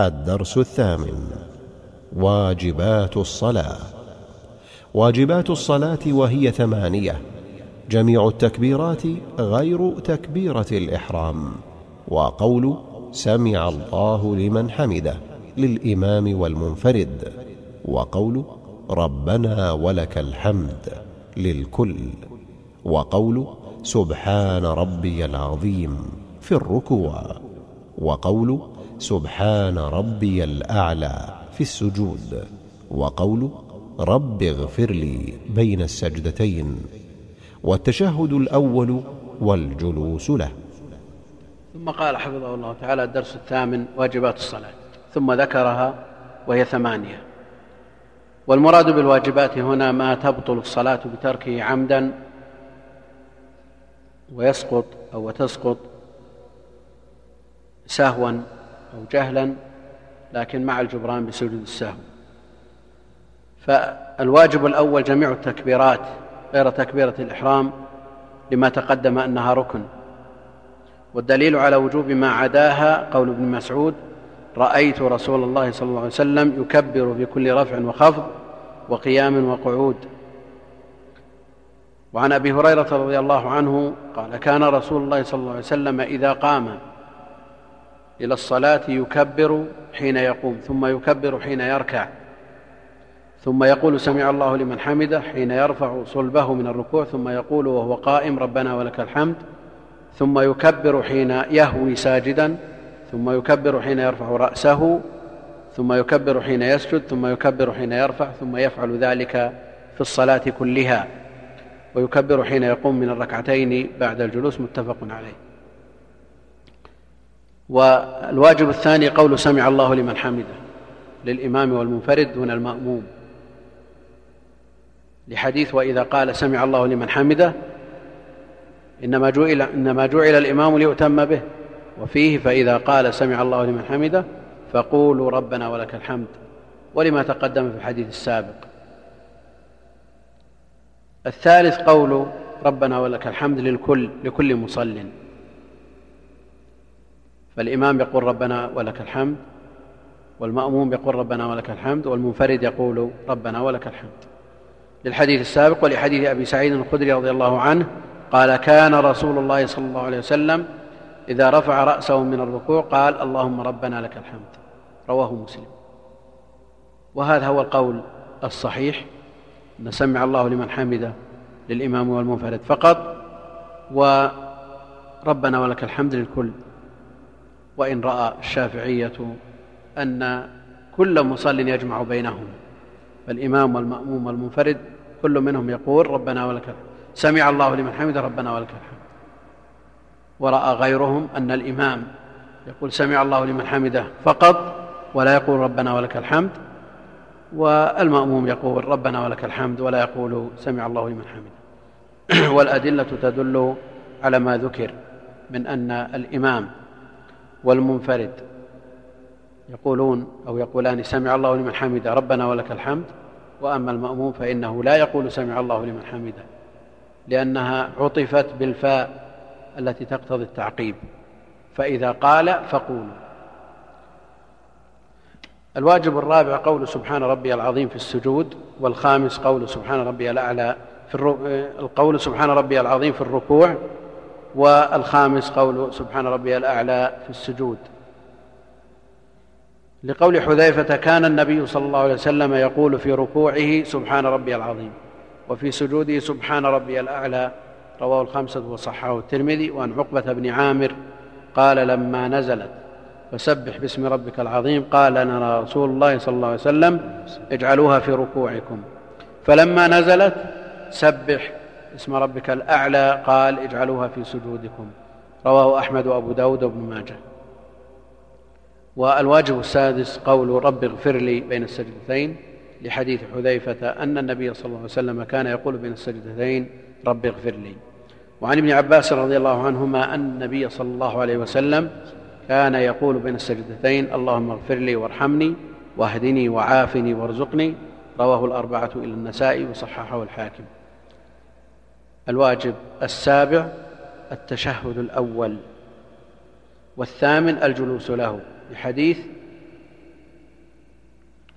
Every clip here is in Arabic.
الدرس الثامن. واجبات الصلاة. واجبات الصلاة وهي ثمانية. جميع التكبيرات غير تكبيرة الإحرام. وقول سمع الله لمن حمده للإمام والمنفرد. وقول ربنا ولك الحمد للكل. وقول سبحان ربي العظيم في الركوع. وقول سبحان ربي الأعلى في السجود وقول رب اغفر لي بين السجدتين والتشهد الأول والجلوس له. ثم قال حفظه الله تعالى الدرس الثامن واجبات الصلاة ثم ذكرها وهي ثمانية. والمراد بالواجبات هنا ما تبطل الصلاة بتركه عمدا ويسقط أو وتسقط سهوا أو جهلا لكن مع الجبران بسجود السهو فالواجب الأول جميع التكبيرات غير تكبيرة الإحرام لما تقدم أنها ركن. والدليل على وجوب ما عداها قول ابن مسعود رأيت رسول الله صلى الله عليه وسلم يكبر في كل رفع وخفض وقيام وقعود. وعن أبي هريرة رضي الله عنه قال كان رسول الله صلى الله عليه وسلم إذا قام إلى الصلاة يكبر حين يقوم ثم يكبر حين يركع ثم يقول سمع الله لمن حمده حين يرفع صلبه من الركوع ثم يقول وهو قائم ربنا ولك الحمد ثم يكبر حين يهوي ساجدا ثم يكبر حين يرفع رأسه ثم يكبر حين يسجد ثم يكبر حين يرفع ثم يفعل ذلك في الصلاة كلها ويكبر حين يقوم من الركعتين بعد الجلوس متفق عليه. والواجب الثاني قول سمع الله لمن حمده للإمام والمنفرد دون المأموم. لحديث وإذا قال سمع الله لمن حمده إنما جعل إنما جعل الإمام ليؤتم به وفيه فإذا قال سمع الله لمن حمده فقولوا ربنا ولك الحمد ولما تقدم في الحديث السابق. الثالث قول ربنا ولك الحمد للكل لكل مصل. فالإمام يقول ربنا ولك الحمد والمأموم يقول ربنا ولك الحمد والمنفرد يقول ربنا ولك الحمد. للحديث السابق ولحديث أبي سعيد الخدري رضي الله عنه قال كان رسول الله صلى الله عليه وسلم إذا رفع رأسه من الركوع قال اللهم ربنا لك الحمد. رواه مسلم. وهذا هو القول الصحيح أن سمع الله لمن حمده للإمام والمنفرد فقط وربنا ولك الحمد للكل. وإن رأى الشافعية أن كل مصل يجمع بينهما فالإمام والمأموم والمنفرد كل منهم يقول ربنا ولك الحمد سمع الله لمن حمده ربنا ولك الحمد. ورأى غيرهم أن الإمام يقول سمع الله لمن حمده فقط ولا يقول ربنا ولك الحمد والمأموم يقول ربنا ولك الحمد ولا يقول سمع الله لمن حمده. والأدلة تدل على ما ذكر من أن الإمام والمنفرد يقولون أو يقولان سمع الله لمن حمده ربنا ولك الحمد وأما المأموم فإنه لا يقول سمع الله لمن حمده لأنها عطفت بالفاء التي تقتضي التعقيب. فإذا قال فقولوا. الواجب الرابع قول سبحان ربي العظيم في السجود والخامس قول سبحان ربي الأعلى في القول سبحان ربي العظيم في الركوع والخامس قول سبحان ربي الأعلى في السجود. لقول حذيفة كان النبي صلى الله عليه وسلم يقول في ركوعه سبحان ربي العظيم وفي سجوده سبحان ربي الأعلى. رواه الخمسة وصححه الترمذي. وعن عقبة بن عامر قال لما نزلت فسبح باسم ربك العظيم. قال لنا رسول الله صلى الله عليه وسلم اجعلوها في ركوعكم. فلما نزلت سبح اسم ربك الأعلى قال اجعلوها في سجودكم. رواه أحمد وأبو داود وابن ماجه. والواجب السادس قول رب اغفر لي بين السجدتين لحديث حذيفة أن النبي صلى الله عليه وسلم كان يقول بين السجدتين رب اغفر لي. وعن ابن عباس رضي الله عنهما أن النبي صلى الله عليه وسلم كان يقول بين السجدتين اللهم اغفر لي وارحمني واهدني وعافني وارزقني. رواه الأربعة إلى النسائي وصححه الحاكم. الواجب السابع التشهد الأول والثامن الجلوس له بحديث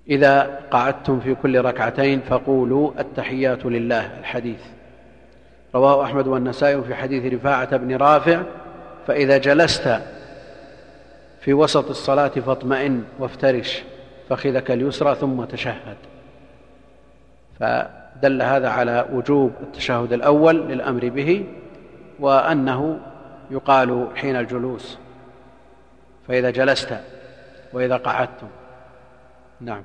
إذا قعدتم في كل ركعتين فقولوا التحيات لله الحديث. رواه أحمد والنسائي في حديث رفاعة بن رافع فإذا جلست في وسط الصلاة فاطمئن وافترش فخذك اليسرى ثم تشهد. فدل هذا على وجوب التشهد الأول للأمر به وأنه يقال حين الجلوس فإذا جلست وإذا قعدتم نعم.